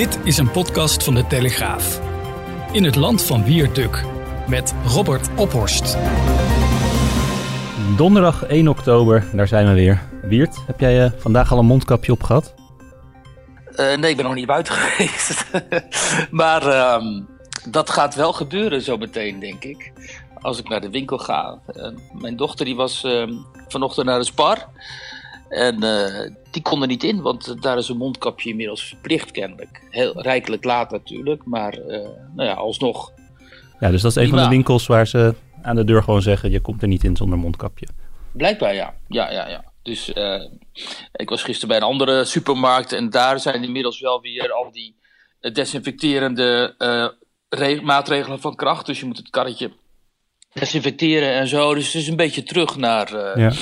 Dit is een podcast van de Telegraaf. In het land van Wierduk met Robert Ophorst. Donderdag 1 oktober, daar zijn we weer. Wiert, heb jij uh, vandaag al een mondkapje op gehad? Uh, nee, ik ben nog niet buiten geweest. maar uh, dat gaat wel gebeuren zo meteen, denk ik. Als ik naar de winkel ga. Uh, mijn dochter die was ehm, vanochtend naar de Spar. En uh, die kon er niet in, want daar is een mondkapje inmiddels verplicht kennelijk. Heel rijkelijk laat natuurlijk, maar uh, nou ja, alsnog. Ja, dus dat is een van de winkels waar ze aan de deur gewoon zeggen: je komt er niet in zonder mondkapje. Blijkbaar ja, ja, ja, ja. Dus uh, ik was gisteren bij een andere supermarkt en daar zijn inmiddels wel weer al die desinfecterende maatregelen van kracht. Dus je moet het karretje desinfecteren en zo. Dus het is een beetje terug naar. Ja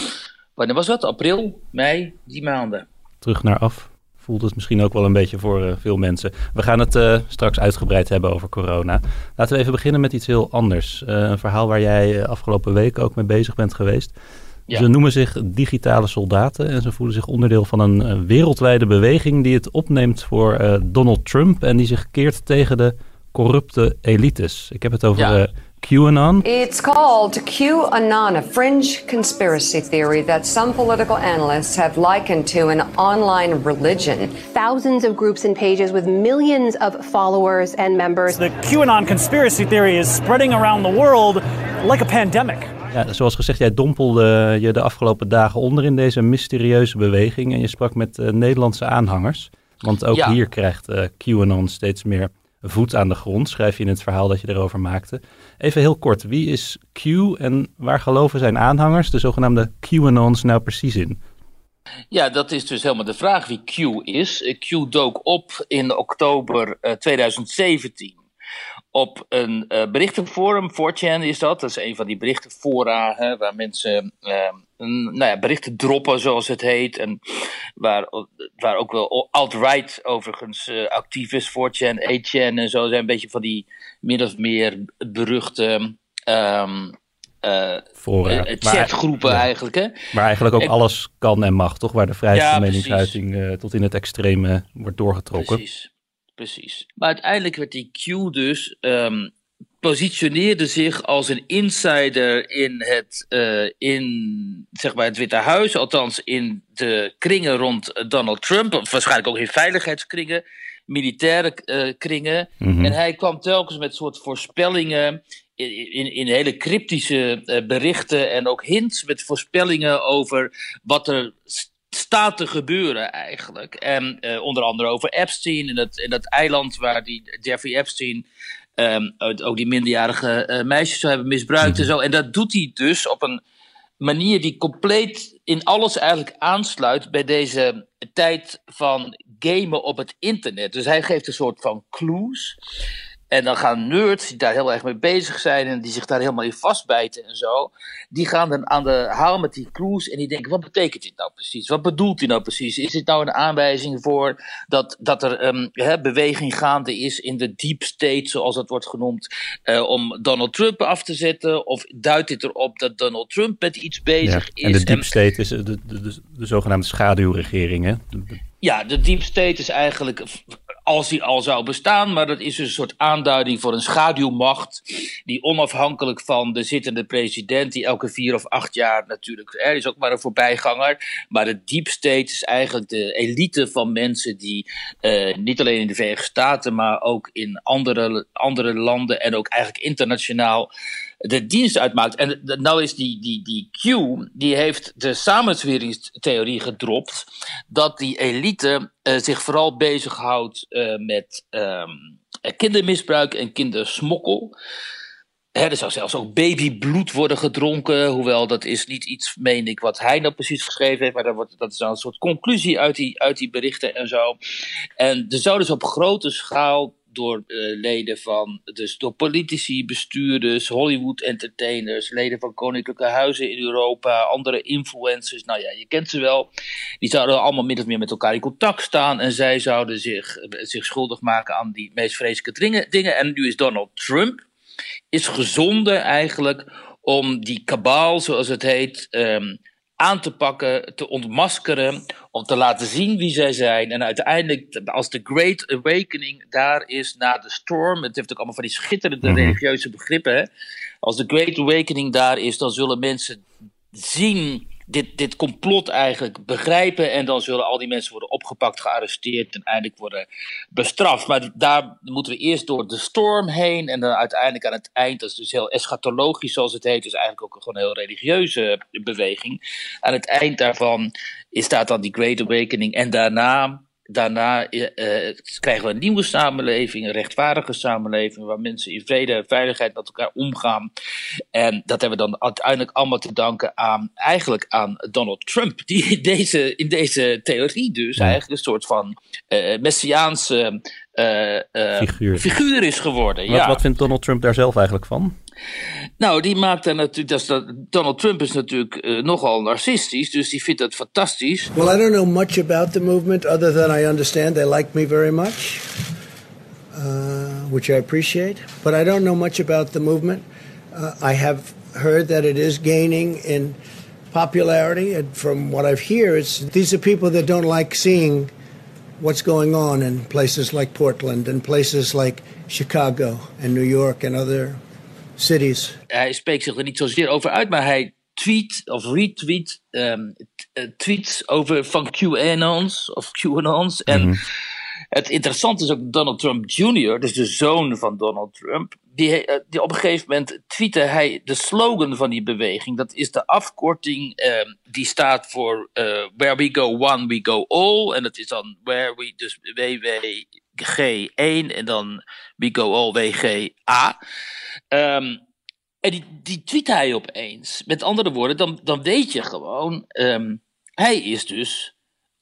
Wanneer was dat? April, mei, die maanden. Terug naar af. Voelt het misschien ook wel een beetje voor uh, veel mensen. We gaan het uh, straks uitgebreid hebben over corona. Laten we even beginnen met iets heel anders. Uh, een verhaal waar jij afgelopen week ook mee bezig bent geweest. Ja. Ze noemen zich digitale soldaten en ze voelen zich onderdeel van een wereldwijde beweging die het opneemt voor Donald Trump en die zich keert tegen de corrupte elites. Ik heb het over ja. QAnon? It's called QAnon, a fringe conspiracy theory that some political analysts have likened to an online religion. Thousands of groups and pages with millions of followers and members. The QAnon conspiracy theory is spreading around the world like a pandemic. Ja, zoals gezegd, jij dompelde je de afgelopen dagen onder in deze mysterieuze beweging en je sprak met uh, Nederlandse aanhangers. Want ook ja. hier krijgt uh, QAnon steeds meer voet aan de grond, schrijf je in het verhaal dat je erover maakte. Even heel kort, wie is Q en waar geloven zijn aanhangers, de zogenaamde QAnons, nou precies in? Ja, dat is dus helemaal de vraag wie Q is. Q dook op in oktober uh, 2017 op een uh, berichtenforum, 4chan is dat. Dat is een van die berichtenfora waar mensen uh, nou ja, berichten droppen, zoals het heet. En waar, waar ook wel alt-right overigens uh, actief is, 4chan, 8chan en zo. zijn een beetje van die min of meer beruchte... Um, Fora. chatgroepen ja. eigenlijk. Hè? Maar eigenlijk ook alles kan en mag, toch? Waar de vrijheid ja, van meningsuiting tot in het extreme wordt doorgetrokken. Precies precies. Maar uiteindelijk werd die Q dus um, positioneerde zich als een insider in het, uh, in, zeg maar het Witte Huis, althans in de kringen rond Donald Trump, waarschijnlijk ook in veiligheidskringen, militaire uh, kringen. Mm -hmm. En hij kwam telkens met soort voorspellingen in, in, in, hele cryptische uh, berichten en ook hints met voorspellingen over wat er staat te gebeuren eigenlijk. En onder andere over Epstein en dat, en dat eiland waar die Jeffrey Epstein um, ook die minderjarige uh, meisjes zou hebben misbruikt en zo. En dat doet hij dus op een manier die compleet in alles eigenlijk aansluit bij deze tijd van gamen op het internet. Dus hij geeft een soort van clues. En dan gaan nerds die daar heel erg mee bezig zijn en die zich daar helemaal in vastbijten en zo, die gaan dan aan de haal met die clues en die denken: wat betekent dit nou precies? Wat bedoelt hij nou precies? Is dit nou een aanwijzing voor dat, dat er um, beweging gaande is in de deep state, zoals dat wordt genoemd, uh, om Donald Trump af te zetten? Of duidt dit erop dat Donald Trump met iets bezig ja, en is? En de deep state is de, de, de, de zogenaamde schaduwregering, hè? Ja, de deep state is eigenlijk als die al zou bestaan, maar dat is dus een soort aanduiding voor een schaduwmacht die onafhankelijk van de zittende president, die elke vier of acht jaar natuurlijk, er is ook maar een voorbijganger, maar de deep state is eigenlijk de elite van mensen die uh, niet alleen in de Verenigde Staten, maar ook in andere, andere landen en ook eigenlijk internationaal de dienst uitmaakt. En nou is die, die, die Q, die heeft de samenzweringstheorie gedropt, dat die elite uh, zich vooral bezighoudt uh, met um, kindermisbruik en kindersmokkel. Hè, er zou zelfs ook babybloed worden gedronken. Hoewel dat is niet iets, meen ik, wat hij nou precies geschreven heeft. Maar dat, wordt, dat is dan een soort conclusie uit die, uit die berichten en zo. En er zou dus op grote schaal door uh, leden van, dus door politici, bestuurders, Hollywood entertainers, leden van koninklijke huizen in Europa, andere influencers. Nou ja, je kent ze wel. Die zouden allemaal min of meer met elkaar in contact staan en zij zouden zich, zich schuldig maken aan die meest vreselijke dingen. En nu is Donald Trump is gezonden eigenlijk om die kabaal, zoals het heet, um, aan te pakken, te ontmaskeren, om te laten zien wie zij zijn. En uiteindelijk, als de Great Awakening daar is na de storm, het heeft ook allemaal van die schitterende religieuze begrippen. Hè? Als de Great Awakening daar is, dan zullen mensen zien dit, dit complot eigenlijk begrijpen. En dan zullen al die mensen worden opgepakt, gearresteerd en eindelijk worden bestraft. Maar daar moeten we eerst door de storm heen. En dan uiteindelijk aan het eind, dat is dus heel eschatologisch zoals het heet. Dus eigenlijk ook gewoon een heel religieuze beweging. Aan het eind daarvan staat dan die Great Awakening. En daarna daarna uh, krijgen we een nieuwe samenleving, een rechtvaardige samenleving, waar mensen in vrede en veiligheid met elkaar omgaan. En dat hebben we dan uiteindelijk allemaal te danken aan, eigenlijk aan Donald Trump, die in deze, in deze theorie dus eigenlijk een soort van uh, messiaanse uh, figuur. figuur. is geworden. Wat, ja. wat vindt Donald Trump daar zelf eigenlijk van? Nou, die maakt daar natuurlijk. Dat is dat, Donald Trump is natuurlijk uh, nogal narcistisch, dus die vindt dat fantastisch. Well, I don't know much about the movement other than I understand they like me very much, uh, which I appreciate. But I don't know much about the movement. Uh, I have heard that it is gaining in popularity, and from what I've heard, it's these are people that don't like seeing what's going on in places like Portland and places like Chicago and New York and other cities. Hij spreekt zich er niet zozeer over uit, maar hij tweet of retweet um, tweets over van QAnons of QAnons. En mm -hmm. Het interessante is ook Donald Trump Jr., dus de zoon van Donald Trump, die, die op een gegeven moment tweette hij de slogan van die beweging. Dat is de afkorting um, die staat voor uh, Where we go one, we go all. En dat is dan Where we, dus WWG1 en dan we go all WGA. Um, en die, die tweet hij opeens. Met andere woorden, dan, dan weet je gewoon, um, hij is dus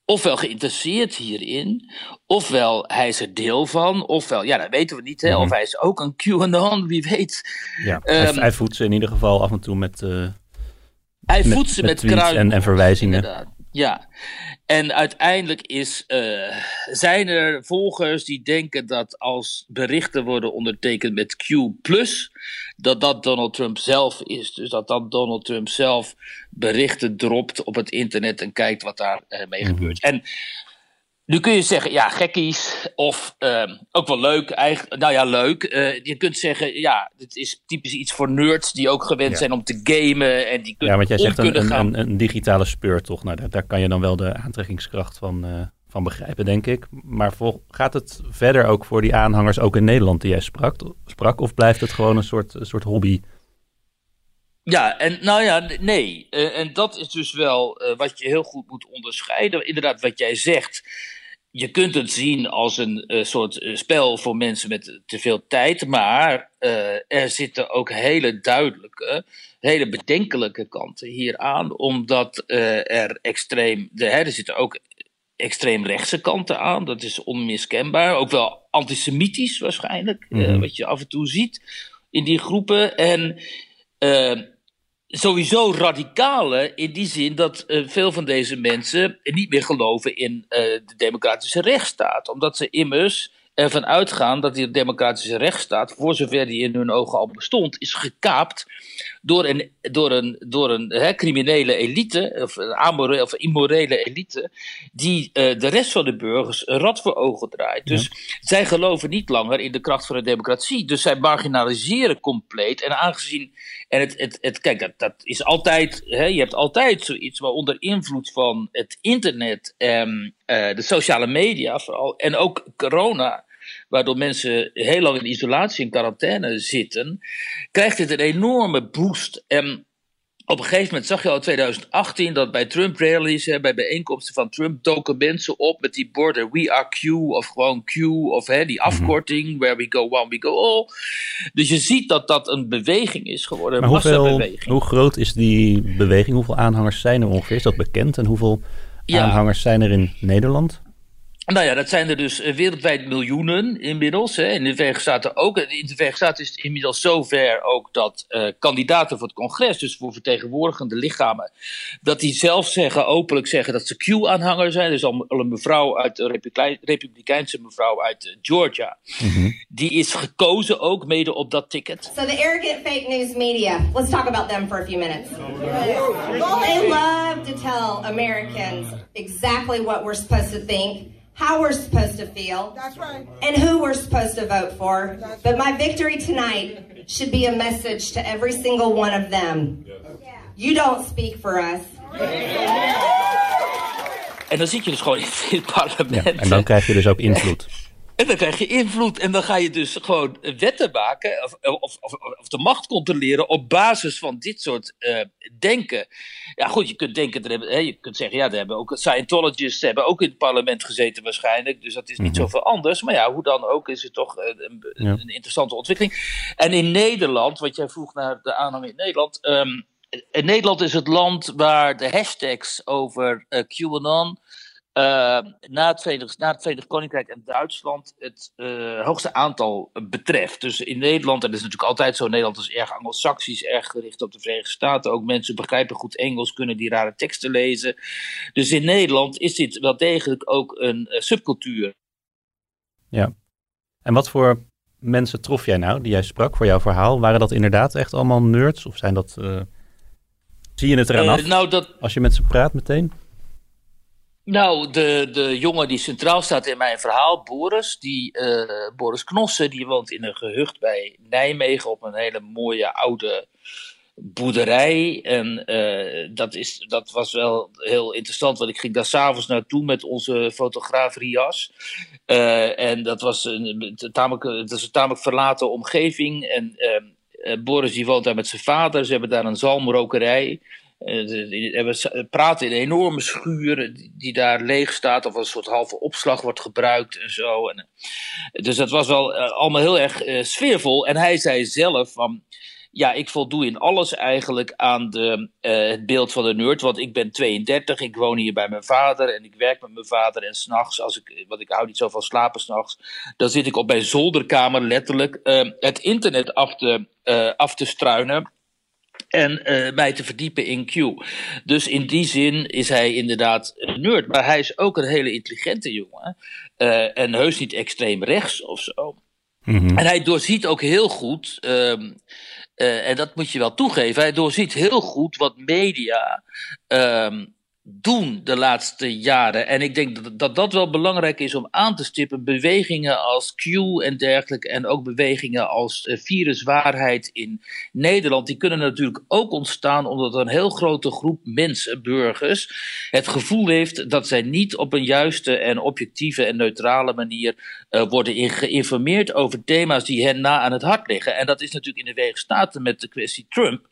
ofwel geïnteresseerd hierin, ofwel hij is er deel van, ofwel, ja, dat weten we niet, hè, mm -hmm. of hij is ook een QAnon, wie weet. Ja, um, hij, hij voedt ze in ieder geval af en toe met. Uh, hij voedt ze met, met kruiden. En, en verwijzingen. Inderdaad. Ja, en uiteindelijk is, uh, zijn er volgers die denken dat als berichten worden ondertekend met Q, dat dat Donald Trump zelf is. Dus dat dan Donald Trump zelf berichten dropt op het internet en kijkt wat daar uh, mee -hmm. gebeurt. En nu kun je zeggen, ja, gekkies, of uh, ook wel leuk, eigenlijk, nou ja, leuk. Uh, je kunt zeggen, ja, het is typisch iets voor nerds die ook gewend ja. zijn om te gamen en die kunnen Ja, want jij zegt een, gaan. een, een, digitale speurtocht, nou, daar, daar, kan je dan wel de aantrekkingskracht van, uh, van begrijpen, denk ik. Maar vol, gaat het verder ook voor die aanhangers, ook in Nederland, die jij sprak, sprak of blijft het gewoon een soort, een soort hobby? Ja, en nou ja, nee. Uh, en dat is dus wel wat je heel goed moet onderscheiden. Inderdaad, wat jij zegt. Je kunt het zien als een uh, soort spel voor mensen met te veel tijd. Maar er zitten ook hele duidelijke, hele bedenkelijke kanten hier aan. Omdat er extreem. De, hè, er zitten ook extreem rechtse kanten aan. Dat is onmiskenbaar. Ook wel antisemitisch waarschijnlijk. Mm wat je af en toe ziet in die groepen. En sowieso radicale in die zin dat uh, veel van deze mensen niet meer geloven in uh, de democratische rechtsstaat. Omdat ze immers ervan uitgaan dat die democratische rechtsstaat, voor zover die in hun ogen al bestond, is gekaapt door een, door een, door een hè, criminele elite, of een amorele, of immorele elite, die uh, de rest van de burgers een rad voor ogen draait. Dus ja. zij geloven niet langer in de kracht van de democratie. Dus zij marginaliseren compleet. En aangezien, en het, het, het kijk, dat, dat is altijd, hè, je hebt altijd zoiets waar onder invloed van het internet en uh, de sociale media vooral, en ook corona waardoor mensen heel lang in isolatie en quarantaine zitten, krijgt dit een enorme boost. En op een gegeven moment zag je al in 2018 dat bij Trump rallies, bij bijeenkomsten van Trump, doken mensen op met die borden We are Q of gewoon Q of hè, die afkorting, where we go one, we go all. Dus je ziet dat dat een beweging is geworden, een massabeweging. Hoe groot is die beweging? Hoeveel aanhangers zijn er ongeveer? Is dat bekend? En hoeveel ja. aanhangers zijn er in Nederland? Nou ja, dat zijn er dus wereldwijd miljoenen inmiddels. Hè. In de Verenigde Staten ook. In de Verenigde Staten is het inmiddels zover ook dat uh, kandidaten voor het congres, dus voor vertegenwoordigende lichamen, dat die zelf zeggen, openlijk zeggen dat ze Q-aanhanger zijn. Dus al een mevrouw uit de Republikeinse mevrouw uit Georgia. Mm -hmm. Die is gekozen ook mede op dat ticket. So the arrogant fake news media, let's talk about them for a few minutes. They love to tell Americans exactly what we're supposed to think. How we're supposed to feel, That's right. and who we're supposed to vote for. But my victory tonight should be a message to every single one of them. You don't speak for us. En dan zit je dus gewoon in het parlement. Ja, en dan krijg je dus ook invloed. En dan krijg je invloed en dan ga je dus gewoon wetten maken of, of, of, of de macht controleren op basis van dit soort uh, denken. Ja goed, je kunt denken, er hebben, hè, je kunt zeggen, ja, er hebben ook Scientologists hebben ook in het parlement gezeten waarschijnlijk, dus dat is niet mm -hmm. zoveel anders. Maar ja, hoe dan ook is het toch een, een, een, interessante ontwikkeling. En in Nederland, wat jij vroeg naar de aanhang in Nederland, um, in Nederland is het land waar de hashtags over uh, QAnon na, het Verenigd, na het Verenigd Koninkrijk en Duitsland het uh, hoogste aantal betreft. Dus in Nederland, en dat is natuurlijk altijd zo, Nederland is erg anglo-saxisch, erg gericht op de Verenigde Staten. Ook mensen begrijpen goed Engels, kunnen die rare teksten lezen. Dus in Nederland is dit wel degelijk ook een uh, subcultuur. Ja. En wat voor mensen trof jij nou, die jij sprak voor jouw verhaal? Waren dat inderdaad echt allemaal nerds? Of zijn dat... zie je het eraan af nou, dat... als je met ze praat meteen? Nou, de, de jongen die centraal staat in mijn verhaal, Boris, die, uh, Boris Knossen, die woont in een gehucht bij Nijmegen op een hele mooie oude boerderij. En uh, dat, is, dat was wel heel interessant, want ik ging daar s'avonds naartoe met onze fotograaf Rias. Uh, en dat was een, tamelijk, dat is een tamelijk verlaten omgeving. En Boris die woont daar met zijn vader, ze hebben daar een zalmrokerij. We praten in een enorme schuur die daar leeg staat, of een soort halve opslag wordt gebruikt en zo. En, dus dat was wel uh, allemaal heel erg sfeervol. En hij zei zelf van. Ja, ik voldoe in alles eigenlijk aan de, het beeld van de nerd. Want ik ben 32, ik woon hier bij mijn vader en ik werk met mijn vader. En s'nachts, ik, want ik hou niet zo van slapen s'nachts, dan zit ik op mijn zolderkamer letterlijk het internet af te, af te struinen en uh, mij te verdiepen in Q. Dus in die zin is hij inderdaad een nerd. Maar hij is ook een hele intelligente jongen. Uh, en heus niet extreem rechts of zo. Mm-hmm. En hij doorziet ook heel goed. Um, uh, en dat moet je wel toegeven. Hij doorziet heel goed wat media. Um, doen de laatste jaren. En ik denk dat, dat dat wel belangrijk is om aan te stippen. Bewegingen als Q en dergelijke. En ook bewegingen als uh, viruswaarheid in Nederland. Die kunnen natuurlijk ook ontstaan omdat een heel grote groep mensen, burgers. het gevoel heeft dat zij niet op een juiste en objectieve en neutrale manier uh, worden geïnformeerd over thema's die hen na aan het hart liggen. En dat is natuurlijk in de Verenigde Staten met de kwestie Trump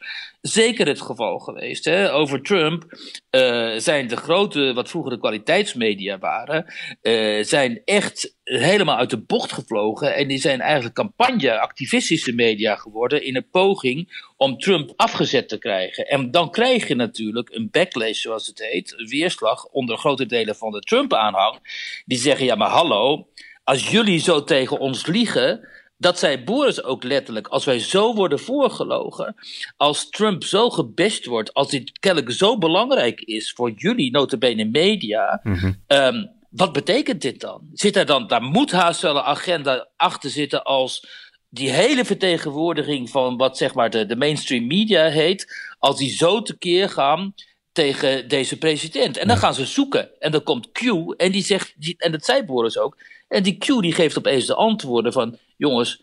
zeker het geval geweest. Hè? Over Trump uh, zijn de grote, wat vroeger de kwaliteitsmedia waren, uh, zijn echt helemaal uit de bocht gevlogen. En die zijn eigenlijk campagne-activistische media geworden in een poging om Trump afgezet te krijgen. En dan krijg je natuurlijk een backlash, zoals het heet, weerslag onder grote delen van de Trump-aanhang. Die zeggen: ja, maar hallo, als jullie zo tegen ons liegen dat zei Boris ook letterlijk. Als wij zo worden voorgelogen, als Trump zo gebashed wordt, als dit kennelijk zo belangrijk is voor jullie, notabene media, mm-hmm. um, wat betekent dit dan? Zit er dan, daar moet haast wel een agenda achter zitten als die hele vertegenwoordiging van wat zeg maar de, de mainstream media heet, als die zo tekeer gaan tegen deze president. En dan gaan ze zoeken. En dan komt Q en die zegt, die, en dat zei Boris ook, en die Q die geeft opeens de antwoorden van, jongens,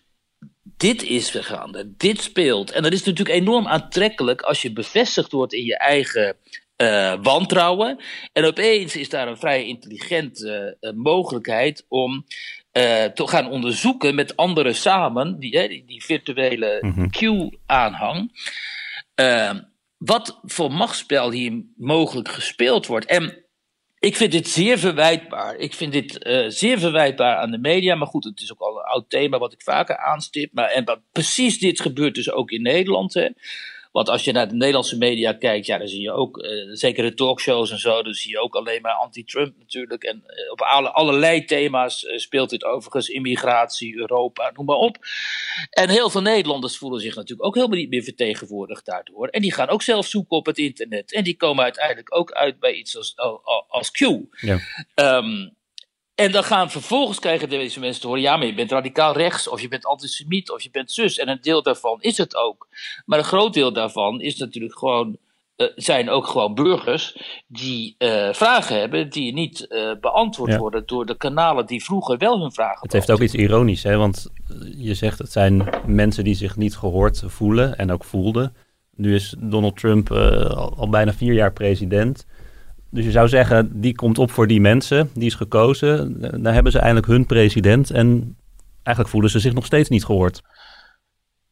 dit is vergaande, dit speelt. En dat is natuurlijk enorm aantrekkelijk als je bevestigd wordt in je eigen uh, wantrouwen. En opeens is daar een vrij intelligente uh, mogelijkheid om uh, te gaan onderzoeken met anderen samen, die, die, die virtuele mm-hmm. Q-aanhang, wat voor machtsspel hier mogelijk gespeeld wordt. En ik vind dit zeer verwijtbaar. Ik vind dit uh, zeer verwijtbaar aan de media. Maar goed, het is ook al een oud thema wat ik vaker aanstip. Maar, en precies dit gebeurt dus ook in Nederland. Hè. Want als je naar de Nederlandse media kijkt, ja, dan zie je ook, uh, zeker de talkshows en zo, dan zie je ook alleen maar anti-Trump natuurlijk. En uh, op alle, allerlei thema's uh, speelt dit overigens, immigratie, Europa, noem maar op. En heel veel Nederlanders voelen zich natuurlijk ook helemaal niet meer vertegenwoordigd daardoor. En die gaan ook zelf zoeken op het internet. En die komen uiteindelijk ook uit bij iets als, als Q. Ja. Um, en dan gaan vervolgens krijgen deze mensen te horen: ja, maar je bent radicaal rechts, of je bent antisemiet, of je bent zus. En een deel daarvan is het ook. Maar een groot deel daarvan is natuurlijk gewoon. Uh, zijn ook gewoon burgers die uh, vragen hebben die niet uh, beantwoord ja. worden door de kanalen die vroeger wel hun vragen Het heeft ook iets ironisch, hè? want je zegt het zijn mensen die zich niet gehoord voelen en ook voelden. Nu is Donald Trump al bijna vier jaar president. Dus je zou zeggen, die komt op voor die mensen, die is gekozen. Dan hebben ze eindelijk hun president en eigenlijk voelen ze zich nog steeds niet gehoord.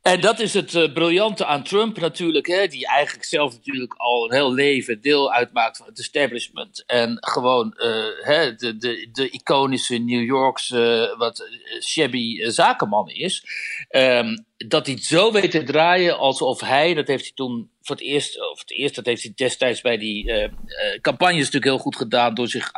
En dat is het uh, briljante aan Trump natuurlijk, hè, die eigenlijk zelf natuurlijk al een heel leven deel uitmaakt van het establishment. En gewoon uh, hè, de, de, de iconische New Yorkse, wat shabby zakenman is. Um, dat hij het zo weet te draaien alsof hij, dat heeft hij toen voor het eerst, of het eerst, dat heeft hij destijds bij die campagnes natuurlijk heel goed gedaan door zich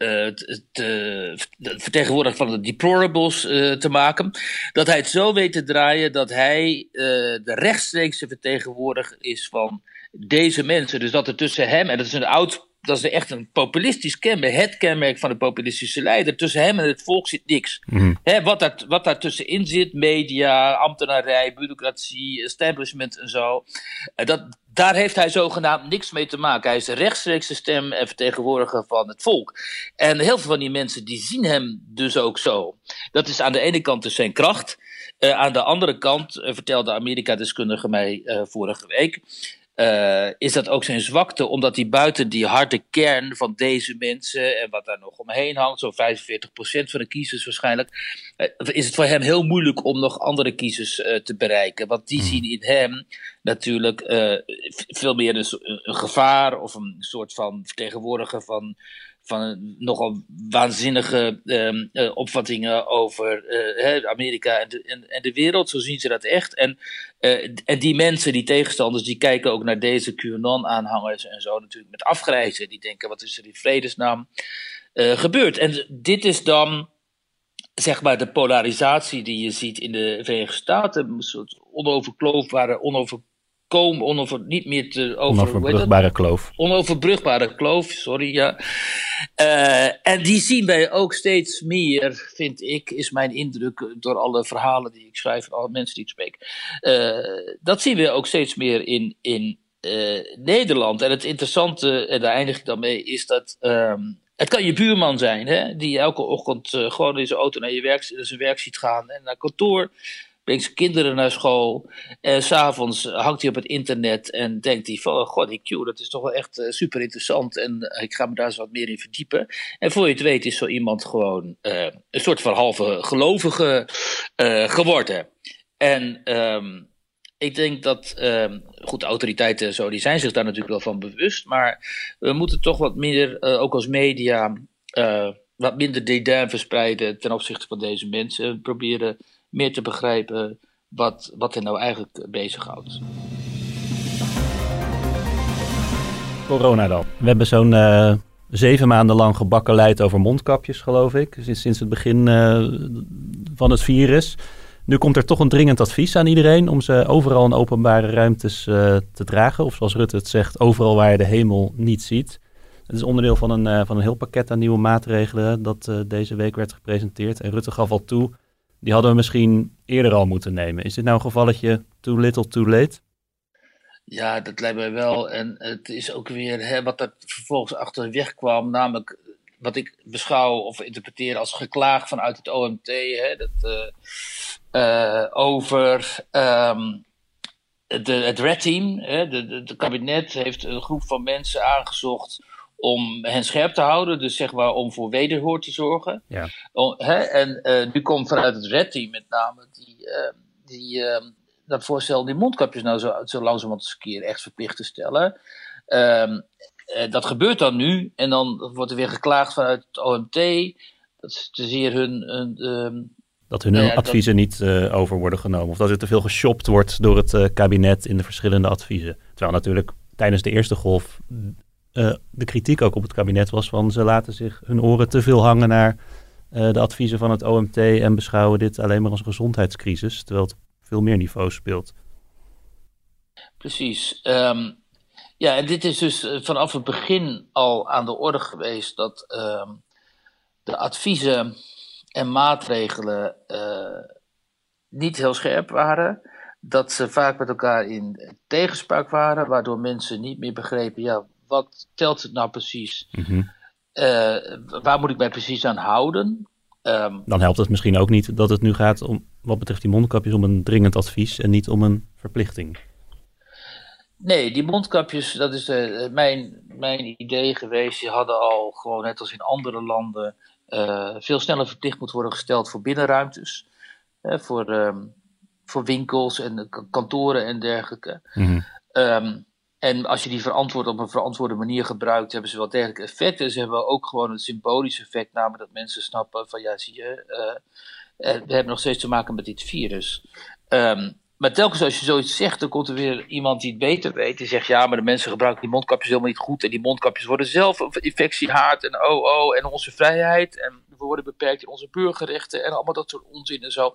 te, te, vertegenwoordiger van de deplorables te maken. Dat hij het zo weet te draaien dat hij de rechtstreekse vertegenwoordiger is van deze mensen. Dus dat er tussen hem, en dat is een oud dat is echt een populistisch kenmerk, het kenmerk van de populistische leider. Tussen hem en het volk zit niks. Mm. He, wat, daar, wat daar tussenin zit, media, ambtenarij, bureaucratie, establishment en zo. Dat, daar heeft hij zogenaamd niks mee te maken. Hij is de rechtstreekse stem en vertegenwoordiger van het volk. En heel veel van die mensen die zien hem dus ook zo. Dat is aan de ene kant dus zijn kracht. Uh, aan de andere kant, uh, vertelde Amerika-deskundige mij uh, vorige week uh, is dat ook zijn zwakte, omdat hij buiten die harde kern van deze mensen en wat daar nog omheen hangt, zo'n 45% van de kiezers waarschijnlijk, uh, is het voor hem heel moeilijk om nog andere kiezers uh, te bereiken. Want die zien in hem natuurlijk veel meer een, een, gevaar of een soort van vertegenwoordiger van van nogal waanzinnige uh, opvattingen over uh, Amerika en de, en, de wereld. Zo zien ze dat echt. En, uh, en die mensen, die tegenstanders, die kijken ook naar deze QAnon-aanhangers en zo natuurlijk met afgrijzen. Die denken, wat is er in vredesnaam gebeurd? En dit is dan zeg maar de polarisatie die je ziet in de Verenigde Staten. Een soort onoverkloofbare, onover komen onover, niet meer te over, Onoverbrugbare kloof. Onoverbrugbare kloof, sorry, ja. Uh, en die zien wij ook steeds meer, vind ik, is mijn indruk door alle verhalen die ik schrijf en alle mensen die ik spreek. Uh, dat zien we ook steeds meer in, in uh, Nederland. En het interessante, en daar eindig ik dan mee, is dat. Um, het kan je buurman zijn, hè, die elke ochtend gewoon in zijn auto naar je werk, zijn werk ziet gaan en naar kantoor brengt zijn kinderen naar school. En s'avonds hangt hij op het internet en denkt hij van, oh god, die Q, dat is toch wel echt uh, super interessant. En uh, ik ga me daar eens wat meer in verdiepen. En voor je het weet is zo iemand gewoon een soort van halve gelovige geworden. En um, ik denk dat, um, goed, autoriteiten zo, die zijn zich daar natuurlijk wel van bewust. Maar we moeten toch wat meer, ook als media, wat minder dédain verspreiden ten opzichte van deze mensen. Proberen meer te begrijpen wat, wat er nou eigenlijk bezighoudt. Corona dan. We hebben zo'n uh, zeven maanden lang gebakken over mondkapjes, geloof ik. Sinds, sinds het begin uh, van het virus. Nu komt er toch een dringend advies aan iedereen om ze overal in openbare ruimtes uh, te dragen. Of zoals Rutte het zegt, overal waar je de hemel niet ziet. Het is onderdeel van een, van een heel pakket aan nieuwe maatregelen dat deze week werd gepresenteerd. En Rutte gaf al toe die hadden we misschien eerder al moeten nemen. Is dit nou een gevalletje too little too late? Ja, dat lijkt mij wel. En het is ook weer hè, wat er vervolgens achterweg kwam, namelijk wat ik beschouw of interpreteer als geklaag vanuit het OMT. Hè, dat, uh, uh, over um, de, het Red Team. Hè, de, de, de, kabinet heeft een groep van mensen aangezocht om hen scherp te houden, dus zeg maar om voor wederhoor te zorgen. Ja. hè? En uh, nu komt vanuit het Red Team met name die, uh, die, uh, dat voorstel die mondkapjes nou zo, zo langzamerhand eens een keer echt verplicht te stellen. Ehm, eh, dat gebeurt dan nu en dan wordt er weer geklaagd vanuit het OMT. Dat is te zeer hun, hun Dat hun Nou ja, adviezen niet eh, over worden genomen. Of dat er te veel geshopt wordt door het eh, kabinet in de verschillende adviezen. Terwijl natuurlijk tijdens de eerste golf eh, de kritiek ook op het kabinet was van ze laten zich hun oren te veel hangen naar eh, de adviezen van het OMT en beschouwen dit alleen maar als een gezondheidscrisis. Terwijl het veel meer niveaus speelt. Precies. Ehm, ja, en dit is dus eh, vanaf het begin al aan de orde geweest dat ehm, de adviezen en maatregelen niet heel scherp waren. Dat ze vaak met elkaar in tegenspraak waren, waardoor mensen niet meer begrepen, ja, wat telt het nou precies? Eh, waar moet ik mij precies aan houden? Ehm, Dan helpt het misschien ook niet dat het nu gaat om, wat betreft die mondkapjes, om een dringend advies en niet om een verplichting. Nee, die mondkapjes, dat is eh, mijn, mijn idee geweest. Die hadden al gewoon, net als in andere landen, eh, veel sneller verplicht moeten worden gesteld voor binnenruimtes. Hè, voor, ehm, voor winkels en kantoren en dergelijke. Ehm, en als je die verantwoord op een verantwoorde manier gebruikt, hebben ze wel degelijk effecten. Ze hebben ook gewoon een symbolisch effect, namelijk dat mensen snappen van ja, zie je, eh, eh, we hebben nog steeds te maken met dit virus. Ehm, maar telkens als je zoiets zegt, dan komt er weer iemand die het beter weet. Die zegt, ja, maar de mensen gebruiken die mondkapjes helemaal niet goed. En die mondkapjes worden zelf infectiehaard en oh, oh, en onze vrijheid. En we worden beperkt in onze burgerrechten en allemaal dat soort onzin en zo.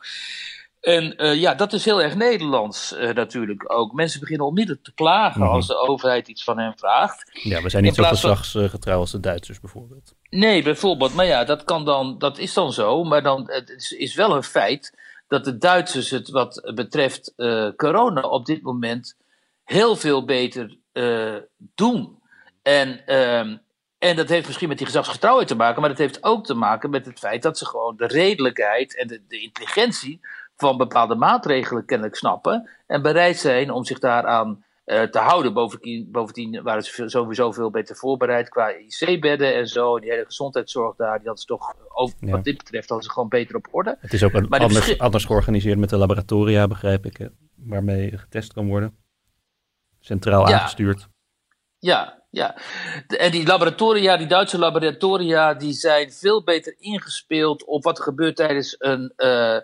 En eh, ja, dat is heel erg Nederlands eh, natuurlijk ook. Mensen beginnen onmiddellijk te klagen Mhm. als de overheid iets van hen vraagt. Ja, we zijn niet zo gezagsgetrouw als de Duitsers bijvoorbeeld. Nee, bijvoorbeeld. Maar ja, dat, kan dan, dat is dan zo. Maar dan, het is, is wel een feit dat de Duitsers het wat betreft eh, corona op dit moment heel veel beter doen. En, ehm, en dat heeft misschien met die gezagsgetrouwheid te maken, maar dat heeft ook te maken met het feit dat ze gewoon de redelijkheid en de, de intelligentie van bepaalde maatregelen kennelijk snappen en bereid zijn om zich daaraan eh, te houden. Bovendien, bovendien waren ze sowieso veel beter voorbereid qua IC-bedden en zo. Die hele gezondheidszorg daar, die hadden ze toch, over, Ja. wat dit betreft, hadden ze gewoon beter op orde. Het is ook een anders, anders georganiseerd met de laboratoria, begrijp ik, hè, waarmee getest kan worden. Centraal Ja. aangestuurd. Ja, ja. En die laboratoria, die Duitse laboratoria, die zijn veel beter ingespeeld op wat er gebeurt tijdens een eh,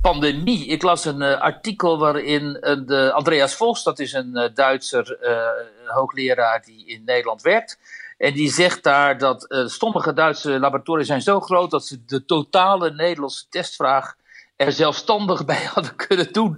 pandemie. Ik las een eh, artikel waarin een, de Andreas Vos, dat is een eh, Duitser eh, hoogleraar die in Nederland werkt. En die zegt daar dat eh, sommige Duitse laboratoria zijn zo groot dat ze de totale Nederlandse testvraag er zelfstandig bij hadden kunnen doen.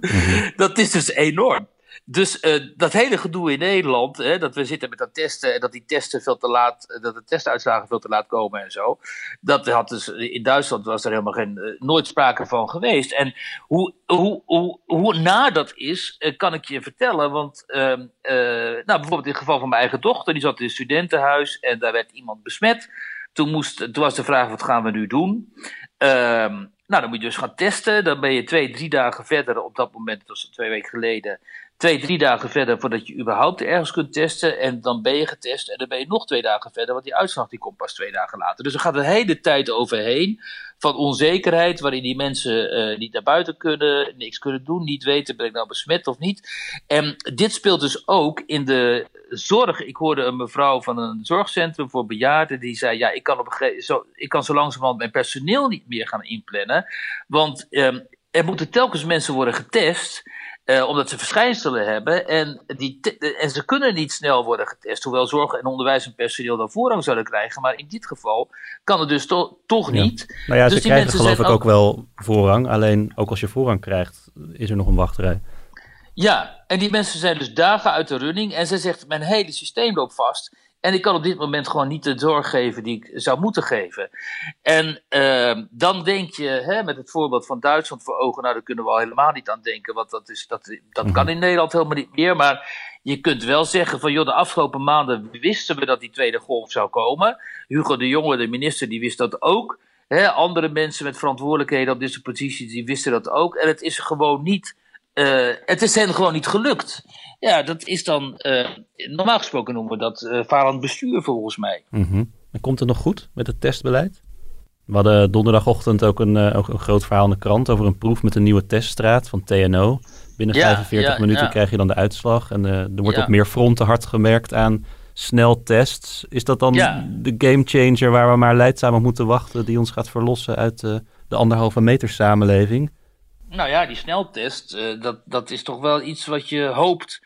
Dat is dus enorm. Dus eh, dat hele gedoe in Nederland, hè, dat we zitten met dat testen en dat die testen veel te laat, eh, dat de testuitslagen veel te laat komen en zo. Dat had dus in Duitsland was er helemaal geen, eh, nooit sprake van geweest. En hoe, hoe, hoe, hoe naar dat is, eh, kan ik je vertellen. Want ehm, eh, nou, bijvoorbeeld in het geval van mijn eigen dochter, die zat in een studentenhuis en daar werd iemand besmet. Toen, moest, toen was de vraag, wat gaan we nu doen? Ehm, nou, dan moet je dus gaan testen. Dan ben je twee, drie dagen verder op dat moment, dat was twee weken geleden. Twee, drie dagen verder voordat je überhaupt ergens kunt testen. En dan ben je getest en dan ben je nog twee dagen verder, want die uitslag die komt pas twee dagen later. Dus er gaat een hele tijd overheen van onzekerheid, waarin die mensen eh, niet naar buiten kunnen, niks kunnen doen, niet weten ben ik nou besmet of niet. En dit speelt dus ook in de zorg. Ik hoorde een mevrouw van een zorgcentrum voor bejaarden die zei: Ja, ik kan, op zo, ik kan zo langzamerhand mijn personeel niet meer gaan inplannen. Want ehm, er moeten telkens mensen worden getest. Eh, omdat ze verschijnselen hebben en, die en ze kunnen niet snel worden getest. Hoewel zorg en onderwijs en personeel dan voorrang zouden krijgen. Maar in dit geval kan het dus to- toch Ja. niet. Nou ja, Dus ze die krijgen geloof ik ook wel voorrang. Alleen ook als je voorrang krijgt, is er nog een wachtrij. Ja, en die mensen zijn dus dagen uit de running. En ze zegt, mijn hele systeem loopt vast. En ik kan op dit moment gewoon niet de zorg geven die ik zou moeten geven. En ehm, dan denk je, hè, met het voorbeeld van Duitsland voor ogen, nou daar kunnen we al helemaal niet aan denken. Want dat, is, dat, dat kan in Nederland helemaal niet meer. Maar je kunt wel zeggen van, joh, de afgelopen maanden wisten we dat die tweede golf zou komen. Hugo de Jonge, de minister, die wist dat ook. Hè, andere mensen met verantwoordelijkheden op deze posities, die wisten dat ook. En het is gewoon niet, eh, het is hen gewoon niet gelukt. Ja, dat is dan, eh, normaal gesproken noemen we dat eh falend bestuur volgens mij. Mhm. En komt het nog goed met het testbeleid? We hadden donderdagochtend ook een, ook een groot verhaal in de krant over een proef met een nieuwe teststraat van TNO. Binnen Ja, 45 ja, minuten ja. krijg je dan de uitslag. En er wordt op meer fronten hard gemerkt aan sneltests. Is dat dan de gamechanger waar we maar leidzaam op moeten wachten, die ons gaat verlossen uit de anderhalve meter samenleving. Nou ja, die sneltest, uh, dat, dat is toch wel iets wat je hoopt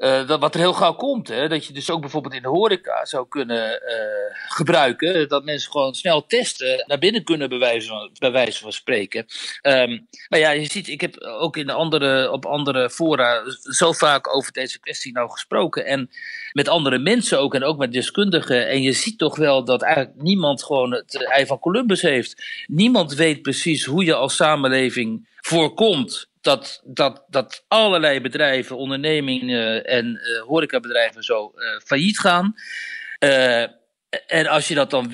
uh, dat, wat er heel gauw komt, hè, dat je dus ook bijvoorbeeld in de horeca zou kunnen uh, gebruiken. Dat mensen gewoon snel testen, naar binnen kunnen bij wijze van, van spreken. Um, maar ja, je ziet, ik heb ook in de andere, op andere fora zo vaak over deze kwestie nou gesproken. En met andere mensen ook, en ook met deskundigen. En je ziet toch wel dat eigenlijk niemand gewoon het ei van Columbus heeft. Niemand weet precies hoe je als samenleving voorkomt dat, dat, dat allerlei bedrijven, ondernemingen en uh, horecabedrijven zo uh, failliet gaan. Uh, en als je dat dan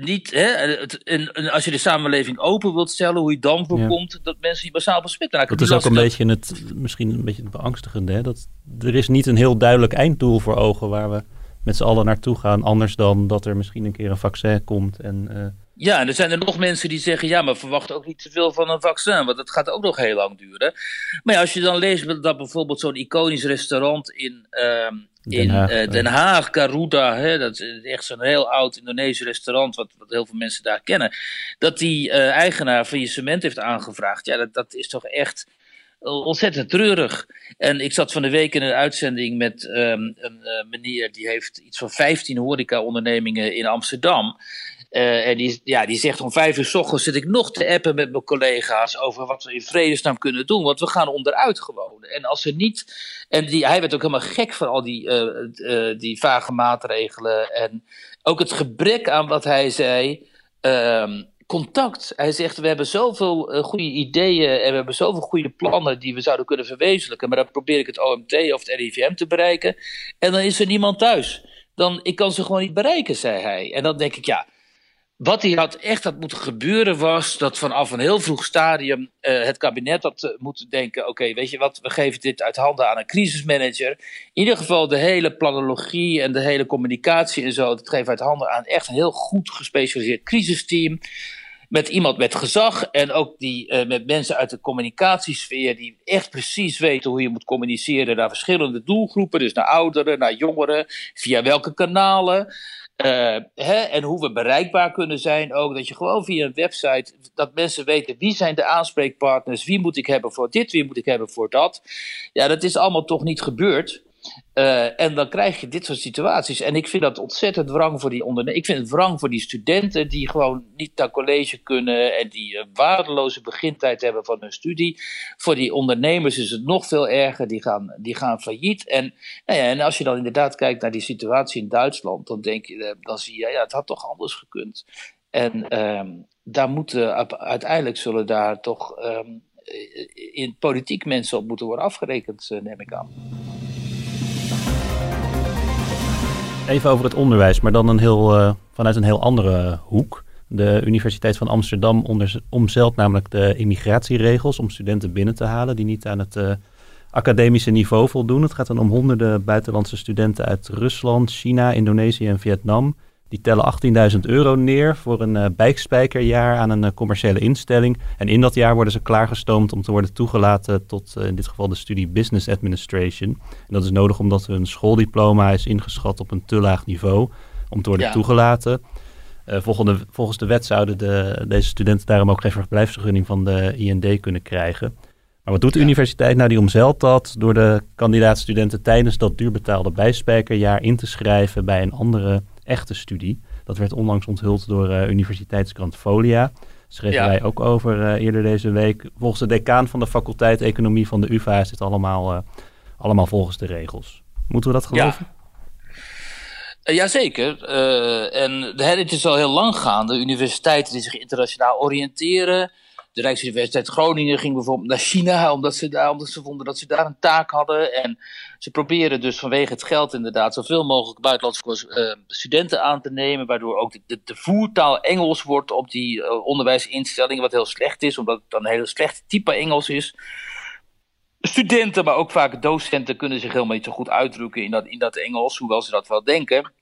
niet, hè, het, en, en, als je de samenleving open wilt stellen, hoe je dan voorkomt ja. dat mensen die massaal besmet raken. Dat is ook een dat... beetje het, misschien een beetje het beangstigende. Hè? Dat, er is niet een heel duidelijk einddoel voor ogen waar we met z'n allen naartoe gaan. Anders dan dat er misschien een keer een vaccin komt en ja, en er zijn er nog mensen die zeggen: ja, maar verwacht ook niet te veel van een vaccin, want dat gaat ook nog heel lang duren. Maar ja, als je dan leest dat bijvoorbeeld zo'n iconisch restaurant in, uh, Den, in Haag, uh, Den Haag, Garuda, hè, dat is echt zo'n heel oud Indonesisch restaurant, wat, wat heel veel mensen daar kennen, dat die uh, eigenaar faillissement heeft aangevraagd. Ja, dat, dat is toch echt ontzettend treurig. En ik zat van de week in een uitzending met um, een uh, meneer die heeft iets van 15 horeca-ondernemingen in Amsterdam. Uh, en die, ja, die zegt om vijf uur s ochtends zit ik nog te appen met mijn collega's over wat we in vredesnaam kunnen doen. Want we gaan onderuit gewoon. En als ze niet. En die, hij werd ook helemaal gek van al die, uh, uh, die vage maatregelen. En ook het gebrek aan wat hij zei. Ehm, contact. Hij zegt: We hebben zoveel goede ideeën en we hebben zoveel goede plannen die we zouden kunnen verwezenlijken. Maar dan probeer ik het OMT of het RIVM te bereiken. En dan is er niemand thuis. Dan, ik kan ze gewoon niet bereiken, zei hij. En dan denk ik: Ja, wat hij had echt had moeten gebeuren was dat vanaf een heel vroeg stadium uh, het kabinet had uh, moeten denken: oké, weet je wat, we geven dit uit handen aan een crisismanager. In ieder geval de hele planologie en de hele communicatie en zo, dat geven uit handen aan echt een heel goed gespecialiseerd crisisteam. Met iemand met gezag en ook die, uh, met mensen uit de communicatiesfeer die echt precies weten hoe je moet communiceren naar verschillende doelgroepen. Dus naar ouderen, naar jongeren, via welke kanalen. Uh, hè, en hoe we bereikbaar kunnen zijn ook. Dat je gewoon via een website, dat mensen weten wie zijn de aanspreekpartners, wie moet ik hebben voor dit, wie moet ik hebben voor dat. Ja, dat is allemaal toch niet gebeurd. Uh, en dan krijg je dit soort situaties. En ik vind dat ontzettend wrang voor die ondernemers. Ik vind het wrang voor die studenten die gewoon niet naar college kunnen en die een waardeloze begintijd hebben van hun studie. Voor die ondernemers is het nog veel erger. Die gaan, die gaan failliet. En, nou ja, en als je dan inderdaad kijkt naar die situatie in Duitsland, dan, denk je, eh, dan zie je, ja, het had toch anders gekund. En um, daar moeten uiteindelijk zullen daar toch um, in politiek mensen op moeten worden afgerekend, neem ik aan. Even over het onderwijs, maar dan een heel, uh, vanuit een heel andere hoek. De Universiteit van Amsterdam onder, omzeilt namelijk de immigratieregels om studenten binnen te halen die niet aan het uh, academische niveau voldoen. Het gaat dan om honderden buitenlandse studenten uit Rusland, China, Indonesië en Vietnam die tellen 18.000 euro neer voor een uh, bijspijkerjaar aan een uh, commerciële instelling. En in dat jaar worden ze klaargestoomd om te worden toegelaten tot uh, in dit geval de studie Business Administration. En dat is nodig omdat hun schooldiploma is ingeschat op een te laag niveau om te worden ja. toegelaten. Volgende, volgens de wet zouden de, deze studenten daarom ook geen verblijfsvergunning van de IND kunnen krijgen. Maar wat doet de ja. universiteit nou? Die omzeilt dat door de kandidaatstudenten tijdens dat duurbetaalde bijspijkerjaar in te schrijven bij een andere echte studie. Dat werd onlangs onthuld door uh, Universiteitskrant Folia. Schreven ja. wij ook over uh, eerder deze week. Volgens de decaan van de faculteit Economie van de UvA is dit allemaal, uh, allemaal volgens de regels. Moeten we dat geloven? Ja. Jazeker. En het is al heel lang gaande. Universiteiten die zich internationaal oriënteren. De Rijksuniversiteit Groningen ging bijvoorbeeld naar China, omdat ze, daar, omdat ze vonden dat ze daar een taak hadden. En ze proberen dus vanwege het geld inderdaad zoveel mogelijk buitenlandse uh, studenten aan te nemen, waardoor ook de, de, voertaal Engels wordt op die uh, onderwijsinstellingen, wat heel slecht is, omdat het dan een heel slecht type Engels is. Studenten, maar ook vaak docenten kunnen zich helemaal niet zo goed uitdrukken in dat, in dat Engels, hoewel ze dat wel denken.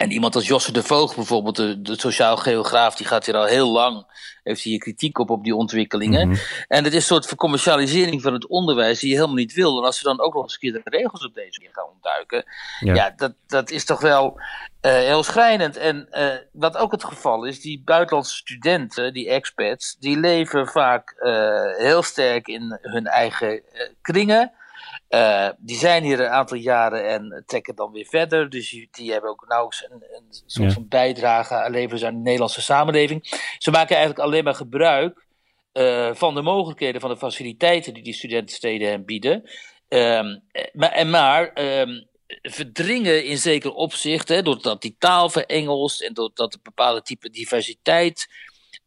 En iemand als Josse de Voogd bijvoorbeeld, de, de sociaal geograaf, die gaat hier al heel lang, heeft hier kritiek op op die ontwikkelingen. Mhm. En het is een soort vercommercialisering van het onderwijs die je helemaal niet wil. En als ze dan ook nog eens een keer de regels op deze manier gaan ontduiken, Ja. ja, dat, dat is toch wel eh, heel schrijnend. En eh, wat ook het geval is, die buitenlandse studenten, die expats, die leven vaak eh, heel sterk in hun eigen kringen. Eh, die zijn hier een aantal jaren en trekken dan weer verder. Dus die, die hebben ook nauwelijks een, een soort Ja. van bijdrage aan leveren aan de Nederlandse samenleving. Ze maken eigenlijk alleen maar gebruik eh, van de mogelijkheden, van de faciliteiten die die studentensteden hen bieden. Ehm, eh, maar, en maar ehm, verdringen in zeker opzicht, hè, doordat die taal verengelst en doordat een bepaalde type diversiteit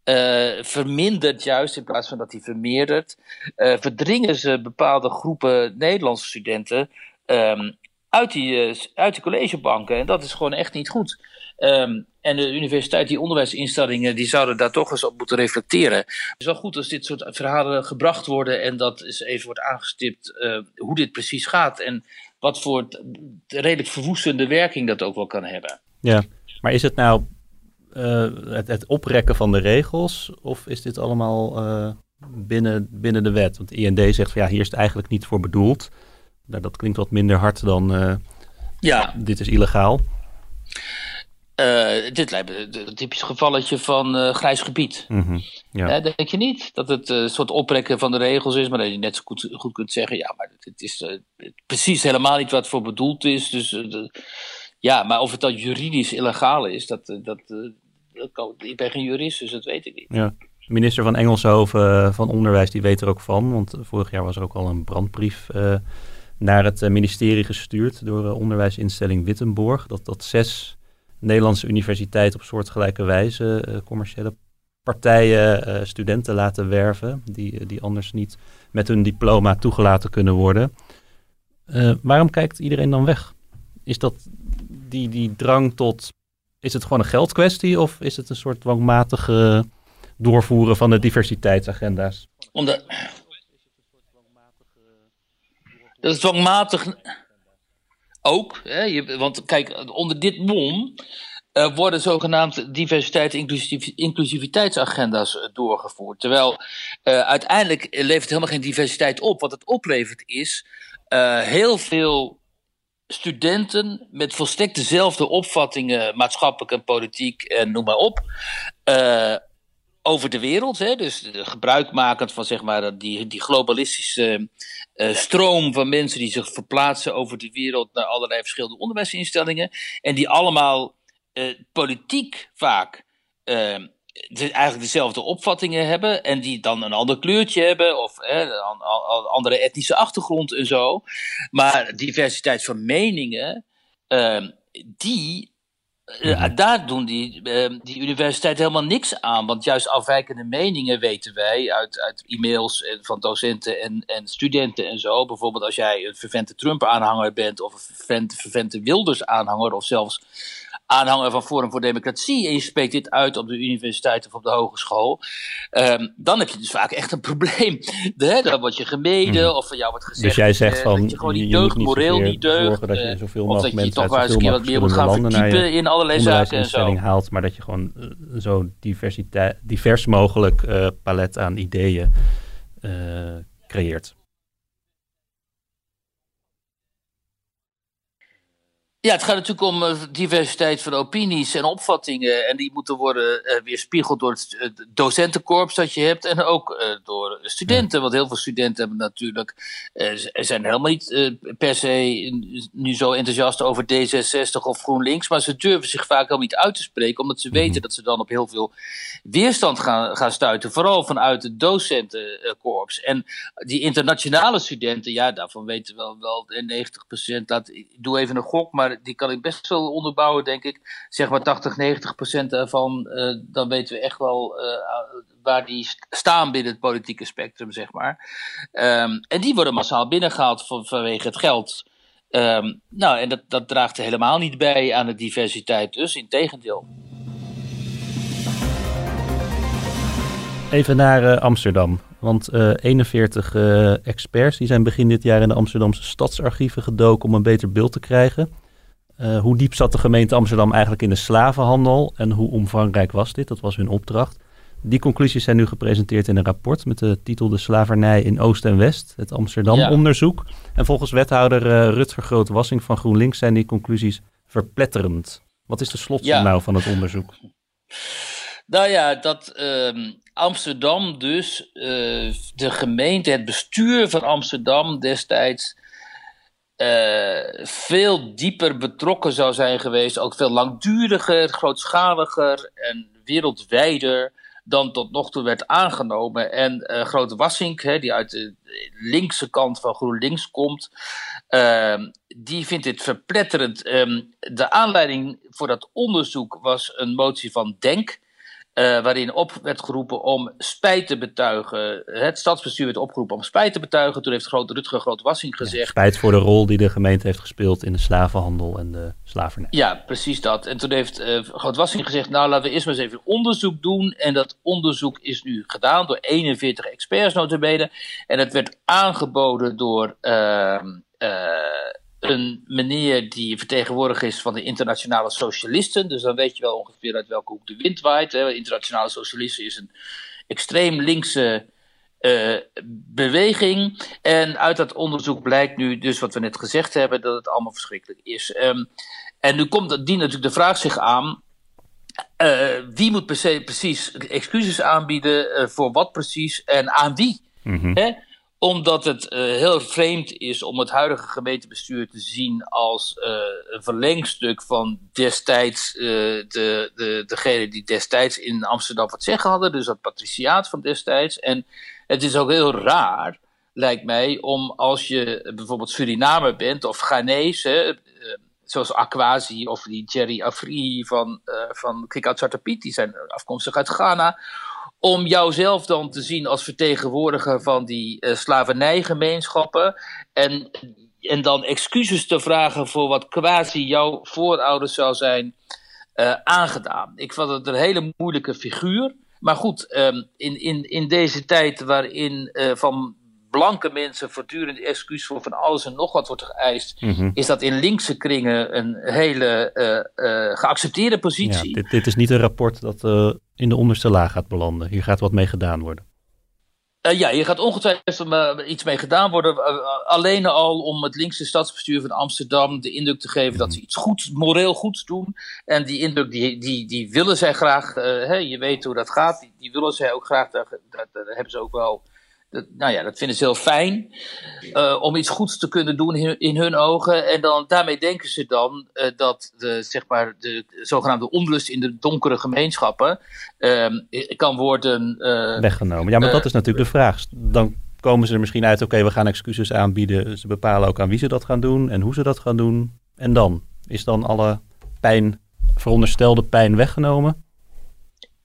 eh, vermindert juist in plaats van dat die vermeerdert, eh, verdringen ze bepaalde groepen Nederlandse studenten ehm, uit, die, eh, uit die collegebanken. En dat is gewoon echt niet goed. Ehm, en de universiteit, die onderwijsinstellingen, die zouden daar toch eens op moeten reflecteren. Het is wel goed als dit soort verhalen gebracht worden en dat eens even wordt aangestipt hoe dit precies gaat en wat voor redelijk verwoestende werking dat ook wel kan hebben. Ja, maar is het nou eh, het, het oprekken van de regels of is dit allemaal eh, binnen, binnen de wet? Want IND zegt van ja, hier is het eigenlijk niet voor bedoeld. Nou, dat klinkt wat minder hard dan eh, Ja, dit is illegaal. dit lijkt me een typisch gevalletje van grijs gebied. Mhm, Ja. Denk je niet? Dat het een soort oprekken van de regels is, maar dat je net zo goed, goed kunt zeggen: ja, maar het is precies helemaal niet wat voor bedoeld is. Dus de- ja, maar of het dan juridisch illegaal is, dat, dat, ik ben geen jurist, dus dat weet ik niet. Ja. Minister van Engelshoven eh, van Onderwijs, die weet er ook van. Want vorig jaar was er ook al een brandbrief eh, naar het eh, ministerie gestuurd door de onderwijsinstelling Wittenborg. Dat, dat zes Nederlandse universiteiten op soortgelijke wijze commerciële partijen studenten laten werven. Die, die anders niet met hun diploma toegelaten kunnen worden. Waarom kijkt iedereen dan weg? Is dat die, die drang tot... Is het gewoon een geldkwestie of is het een soort dwangmatige doorvoeren van de diversiteitsagenda's. Omdat. Dat is dwangmatig. Ook, hè, je, want kijk, onder dit mom eh, worden zogenaamd diversiteit- en inclusiv, inclusiviteitsagenda's eh, doorgevoerd. Terwijl eh, uiteindelijk levert helemaal geen diversiteit op. Wat het oplevert is heel veel studenten met volstrekt dezelfde opvattingen, maatschappelijk en politiek en noem maar op. eh, over de wereld. Hè? Dus gebruikmakend van zeg maar, die, die globalistische eh, stroom van mensen die zich verplaatsen over de wereld naar allerlei verschillende onderwijsinstellingen. En die allemaal eh, politiek vaak de- eigenlijk dezelfde opvattingen hebben. En die dan een ander kleurtje hebben of hè, een an- an- andere etnische achtergrond en zo. Maar diversiteit van meningen, eh, die eh, daar doen die, eh, die universiteiten helemaal niks aan. Want juist afwijkende meningen weten wij uit, uit e-mails en van docenten en, en studenten en zo. Bijvoorbeeld als jij een vervente Trump-aanhanger bent, of een vervente, vervente Wilders-aanhanger, of zelfs aanhanger van Forum voor Democratie. en je spreekt dit uit op de universiteit of op de hogeschool. ehm, dan heb je dus vaak echt een probleem. De, dan word je gemeden, of van jou wordt gezegd. Dus jij zegt eh, van, dat je gewoon niet deugt, niet moreel niet deugt. zorgen dat je eh, zoveel of mogelijk dat je toch maar eens een keer wat meer moet gaan verdiepen in allerlei zaken en zo. haalt, maar dat je gewoon eh, zo diversiteit, divers mogelijk palet aan ideeën creëert. Ja, het gaat natuurlijk om eh, diversiteit van opinies en opvattingen. En die moeten worden eh, weerspiegeld door het eh, docentenkorps dat je hebt. En ook door studenten. Want heel veel studenten hebben natuurlijk. zijn helemaal niet per se nu zo enthousiast over D66 of GroenLinks. Maar ze durven zich vaak helemaal niet uit te spreken. Omdat ze weten dat ze dan op heel veel weerstand gaan, gaan stuiten. Vooral vanuit het docentenkorps. En die internationale studenten, ja, daarvan weten we wel, wel eh, 90%. Laat, ik doe even een gok, maar die kan ik best wel onderbouwen, denk ik. Zeg maar 80, 90% daarvan, eh, dan weten we echt wel eh, waar die st- staan binnen het politieke spectrum, zeg maar. Ehm, en die worden massaal binnengehaald van, vanwege het geld. Ehm, nou, en dat, dat draagt helemaal niet bij aan de diversiteit, dus in tegendeel. Even naar eh, Amsterdam. Want eh, 41 eh, experts die zijn begin dit jaar in de Amsterdamse stadsarchieven gedoken om een beter beeld te krijgen. Uh, hoe diep zat de gemeente Amsterdam eigenlijk in de slavenhandel en hoe omvangrijk was dit? Dat was hun opdracht. Die conclusies zijn nu gepresenteerd in een rapport met de titel De slavernij in Oost en West, het Amsterdam-onderzoek. En volgens wethouder uh, Rutger Groot-Wassing van GroenLinks zijn die conclusies verpletterend. Wat is de slotsom nou van het onderzoek? Nou ja, dat uh, Amsterdam dus, uh, de gemeente, het bestuur van Amsterdam destijds uh, veel dieper betrokken zou zijn geweest, ook veel langduriger, grootschaliger en wereldwijder dan tot nog toe werd aangenomen. En uh, Grote Wassink, hè, die uit de linkse kant van GroenLinks komt, uh, die vindt dit verpletterend. Um, de aanleiding voor dat onderzoek was een motie van Denk. Uh, waarin op werd geroepen om spijt te betuigen. Het stadsbestuur werd opgeroepen om spijt te betuigen. Toen heeft groot, Rutger Groot-Wassing gezegd... Ja, spijt voor de rol die de gemeente heeft gespeeld in de slavenhandel en de slavernij. Ja, precies dat. En toen heeft uh, Groot-Wassing gezegd... nou, laten we eerst maar eens even onderzoek doen. En dat onderzoek is nu gedaan door 41 experts notabene. En het werd aangeboden door... Uh, een meneer die vertegenwoordiger is van de internationale socialisten. Dus dan weet je wel ongeveer uit welke hoek de wind waait. Hè. Internationale socialisten is een extreem linkse uh, beweging. En uit dat onderzoek blijkt nu dus wat we net gezegd hebben, dat het allemaal verschrikkelijk is. Um, en nu komt die natuurlijk de vraag zich aan. Uh, wie moet precies excuses aanbieden, uh, voor wat precies en aan wie? Mm -hmm omdat het uh, heel vreemd is om het huidige gemeentebestuur te zien als uh, een verlengstuk van destijds uh, de, de, degene die destijds in Amsterdam wat zeggen hadden. Dus dat patriciaat van destijds. En het is ook heel raar, lijkt mij, om als je bijvoorbeeld Surinamer bent of Ghanese, zoals Aquasi of die Jerry Afri van, van Out Zwarte Piet, die zijn afkomstig uit Ghana om jouzelf dan te zien als vertegenwoordiger van die uh, slavernijgemeenschappen. En, en dan excuses te vragen voor wat quasi jouw voorouders zou zijn uh, aangedaan. Ik vond het een hele moeilijke figuur. Maar goed, um, in, in, in deze tijd waarin uh, van blanke mensen voortdurend excuus voor van alles en nog wat wordt geëist, mm -hmm. is dat in linkse kringen een hele uh, uh, geaccepteerde positie. Ja, dit, dit, is niet een rapport dat uh, in de onderste laag gaat belanden. Hier gaat wat mee gedaan worden. ja, hier gaat ongetwijfeld iets mee gedaan worden. alleen al om het linkse stadsbestuur van Amsterdam de indruk te geven mm -hmm. dat ze iets goed, moreel goeds doen. En die indruk die, die, die willen zij graag. Hè, je weet hoe dat gaat. Die, die willen zij ook graag. Daar, daar, daar hebben ze ook wel dat, nou ja, dat vinden ze heel fijn. Uh, om iets goeds te kunnen doen in, in, hun ogen. En dan, daarmee denken ze dan uh, dat de, zeg maar, de zogenaamde onlust in de donkere gemeenschappen uh, kan worden uh, weggenomen. Ja, maar dat is natuurlijk de vraag. Dan komen ze er misschien uit, oké, okay, we gaan excuses aanbieden. Ze bepalen ook aan wie ze dat gaan doen en hoe ze dat gaan doen. En dan? Is dan alle pijn, veronderstelde pijn weggenomen?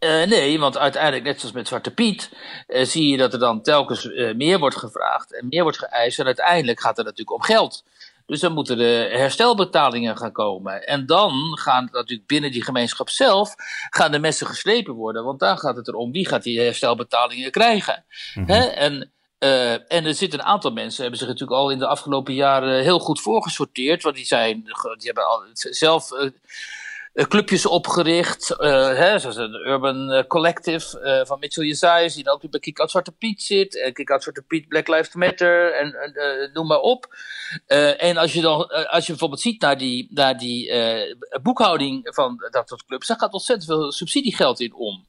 Uh, nee, want uiteindelijk, net zoals met Zwarte Piet, uh, zie je dat er dan telkens uh, meer wordt gevraagd en meer wordt geëist. En uiteindelijk gaat het natuurlijk om geld. Dus dan moeten de herstelbetalingen gaan komen. En dan gaan natuurlijk binnen die gemeenschap zelf gaan de mensen geslepen worden. Want daar gaat het erom wie gaat die herstelbetalingen krijgen. Mm -hmm. Hè? En, en er zitten een aantal mensen, hebben zich natuurlijk al in de afgelopen jaren heel goed voorgesorteerd. Want die, zijn, die hebben al zelf uh, clubjes opgericht, uh, hè, zoals een Urban uh, Collective van Mitchell Jezailles, die dan ook bij Kick Out Zwarte Piet zit, en Kick Out Zwarte Piet, Black Lives Matter, en noem maar op. en als je dan, als je bijvoorbeeld ziet naar die, naar die boekhouding van dat soort clubs, daar gaat ontzettend veel subsidiegeld in om.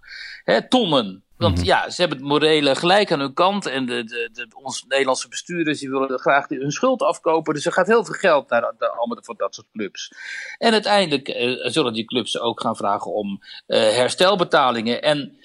Hè, tonnen. Want mm -hmm. ja, ze hebben het morele gelijk aan hun kant. En de, de, de, onze Nederlandse bestuurders die willen graag hun schuld afkopen. Dus er gaat heel veel geld naar, naar allemaal voor dat soort clubs. En uiteindelijk uh, zullen die clubs ook gaan vragen om uh, herstelbetalingen. En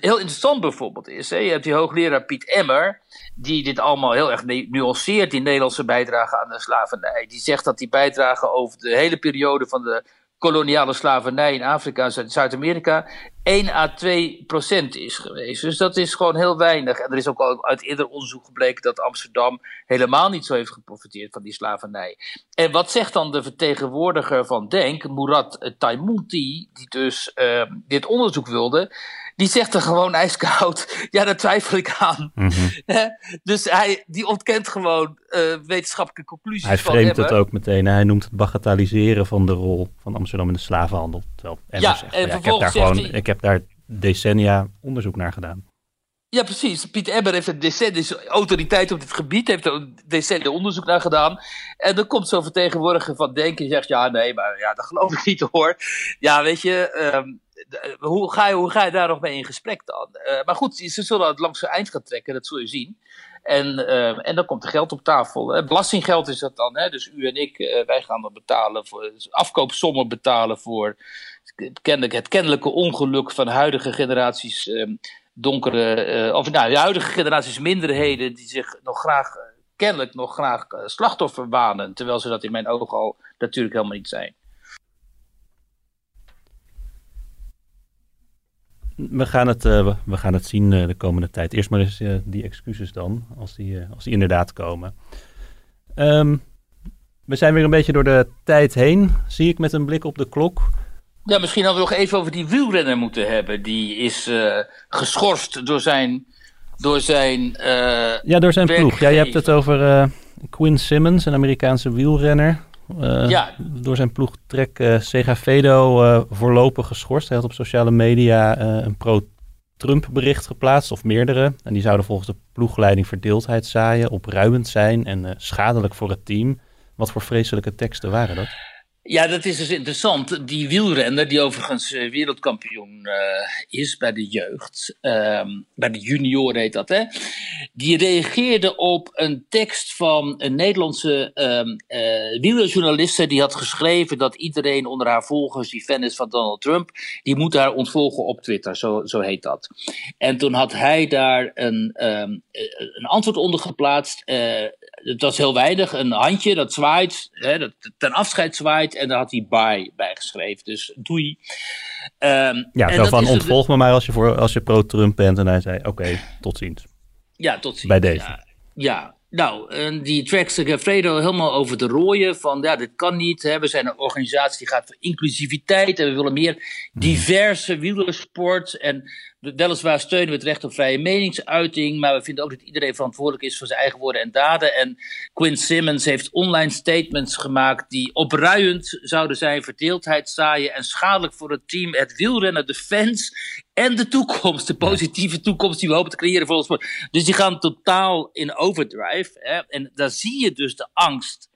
heel interessant bijvoorbeeld is, hè, je hebt die hoogleraar Piet Emmer, die dit allemaal heel erg nuanceert, die Nederlandse bijdrage aan de slavernij. Die zegt dat die bijdrage over de hele periode van de koloniale slavernij in Afrika en Zuid-Amerika 1 à 2 procent is geweest. Dus dat is gewoon heel weinig. En er is ook al uit eerder onderzoek gebleken dat Amsterdam helemaal niet zo heeft geprofiteerd van die slavernij. En wat zegt dan de vertegenwoordiger van Denk, Murat Taimunti, die dus uh, dit onderzoek wilde? Die zegt er gewoon ijskoud. Ja, daar twijfel ik aan. Mm -hmm. dus hij die ontkent gewoon uh, wetenschappelijke conclusies. Hij vreemdt het ook meteen. Hij noemt het bagatelliseren van de rol van Amsterdam in de slavenhandel. Terwijl ja, zegt, en ja, ik, heb daar gewoon, hij... ik heb daar decennia onderzoek naar gedaan. Ja, precies. Piet Ebber heeft een decennia, autoriteit op dit gebied, heeft er een decennia onderzoek naar gedaan. En dan komt zo'n vertegenwoordiger van Denken en zegt, ja, nee, maar ja, dat geloof ik niet hoor. Ja, weet je, um, hoe, ga je, hoe ga je daar nog mee in gesprek dan? Uh, maar goed, ze zullen het langs zijn eind gaan trekken, dat zul je zien. En, uh, en dan komt er geld op tafel. Belastinggeld is dat dan. Hè. Dus u en ik, uh, wij gaan dan betalen voor afkoopsommen betalen voor het kennelijke ongeluk van huidige generaties uh, donkere, of nou, huidige generaties minderheden die zich nog graag, kennelijk nog graag slachtoffer wanen. Terwijl ze dat in mijn ogen al natuurlijk helemaal niet zijn. We gaan het, uh, we gaan het zien uh, de komende tijd. Eerst maar eens uh, die excuses dan, als die, als die inderdaad komen. Um, we zijn weer een beetje door de tijd heen, zie ik met een blik op de klok. Ja, misschien hadden we nog even over die wielrenner moeten hebben. Die is geschorst door zijn, door zijn Ja, door zijn ploeg. Ja, je hebt het over Quinn Simmons, een Amerikaanse wielrenner. Uh, ja. Door zijn ploeg Trek uh, Segafredo uh, voorlopig geschorst. Hij had op sociale media een pro-Trump bericht geplaatst, of meerdere. En die zouden volgens de ploegleiding verdeeldheid zaaien, opruimend zijn en schadelijk voor het team. Wat voor vreselijke teksten waren dat? Ja, dat is dus interessant. Die wielrenner, die overigens wereldkampioen uh, is bij de jeugd, um, bij de junior heet dat, hè? die reageerde op een tekst van een Nederlandse um. Die had geschreven dat iedereen onder haar volgers die fan is van Donald Trump, die moet haar ontvolgen op Twitter, zo, zo heet dat. En toen had hij daar een, um, een antwoord onder geplaatst. Het was heel weinig, een handje dat zwaait, hè, dat ten afscheid zwaait. En daar had hij bye bij geschreven. Dus doei. Um, ja, zo van ontvolg me maar als je, voor, als je pro-Trump bent. En hij zei, oké, okay, tot ziens. Ja, tot ziens. Bij deze. Ja, ja. nou, die tracks Fredo helemaal over de rooien. Van ja, dit kan niet. Hè. We zijn een organisatie die gaat voor inclusiviteit. En we willen meer diverse wielersport. En weliswaar steunen we het recht op vrije meningsuiting, maar we vinden ook dat iedereen verantwoordelijk is voor zijn eigen woorden en daden. En Quinn Simmons heeft online statements gemaakt die opruiend zouden zijn, verdeeldheid zaaien en schadelijk voor het team, het wielrennen, de fans en de toekomst, de positieve toekomst die we hopen te creëren voor ons sport. Dus die gaan totaal in overdrive. Hè? En daar zie je dus de angst.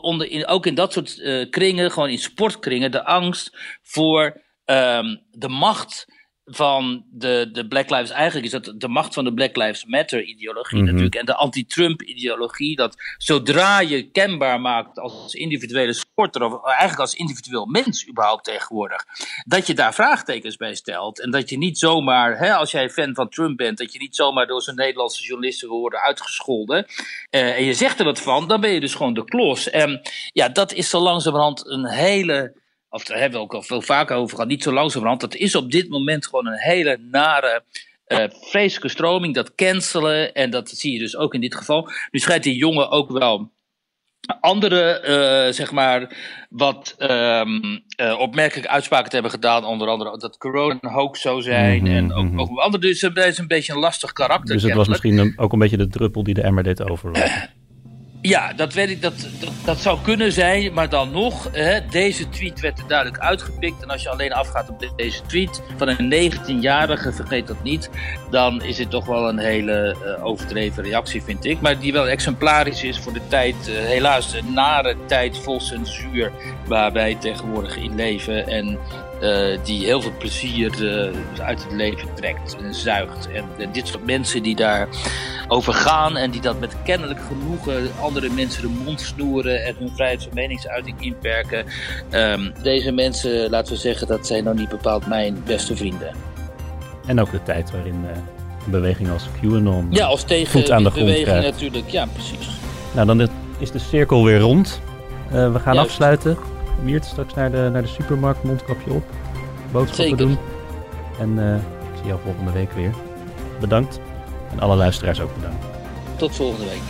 Onder in, ook in dat soort uh, kringen, gewoon in sportkringen, de angst voor um, de macht van de, de Black Lives, eigenlijk is dat de macht van de Black Lives Matter ideologie mm -hmm. natuurlijk. En de anti-Trump ideologie, dat zodra je kenbaar maakt als individuele sporter, of eigenlijk als individueel mens überhaupt tegenwoordig, dat je daar vraagtekens bij stelt. En dat je niet zomaar, hè, als jij fan van Trump bent, dat je niet zomaar door zo'n Nederlandse journalisten wil worden uitgescholden. Uh, en je zegt er wat van, dan ben je dus gewoon de klos. En ja, dat is zo langzamerhand een hele of daar hebben we ook al veel vaker over gehad, niet zo langzamerhand. Dat is op dit moment gewoon een hele nare, uh, vreselijke stroming. Dat cancelen, en dat zie je dus ook in dit geval. Nu schijnt die jongen ook wel andere, uh, zeg maar, wat um, uh, opmerkelijke uitspraken te hebben gedaan. Onder andere dat corona een hoax zou zijn. Mm -hmm, en ook, mm -hmm. ook andere, dus het is een beetje een lastig karakter. Dus het was misschien een, ook een beetje de druppel die de emmer deed overlopen. Ja, dat, weet ik, dat, dat, dat zou kunnen zijn, maar dan nog, hè, deze tweet werd er duidelijk uitgepikt. En als je alleen afgaat op deze tweet van een 19-jarige, vergeet dat niet, dan is het toch wel een hele uh, overdreven reactie, vind ik. Maar die wel exemplarisch is voor de tijd, uh, helaas een nare tijd vol censuur waar wij tegenwoordig in leven. En uh, die heel veel plezier uh, uit het leven trekt en zuigt. En uh, dit soort mensen die daar over gaan en die dat met kennelijk genoegen andere mensen de mond snoeren en hun vrijheid van meningsuiting inperken. Um, deze mensen, laten we zeggen, dat zijn nou niet bepaald mijn beste vrienden. En ook de tijd waarin een beweging als QAnon ja, als tegen voet aan de grond beweging krijgt. natuurlijk, ja precies. Nou, dan is de cirkel weer rond. we gaan Juist. afsluiten. Wiert straks naar de, naar de supermarkt, mondkapje op. Boodschappen Zeker. doen. En uh, ik zie jou volgende week weer. Bedankt. En alle luisteraars ook bedankt. Tot volgende week.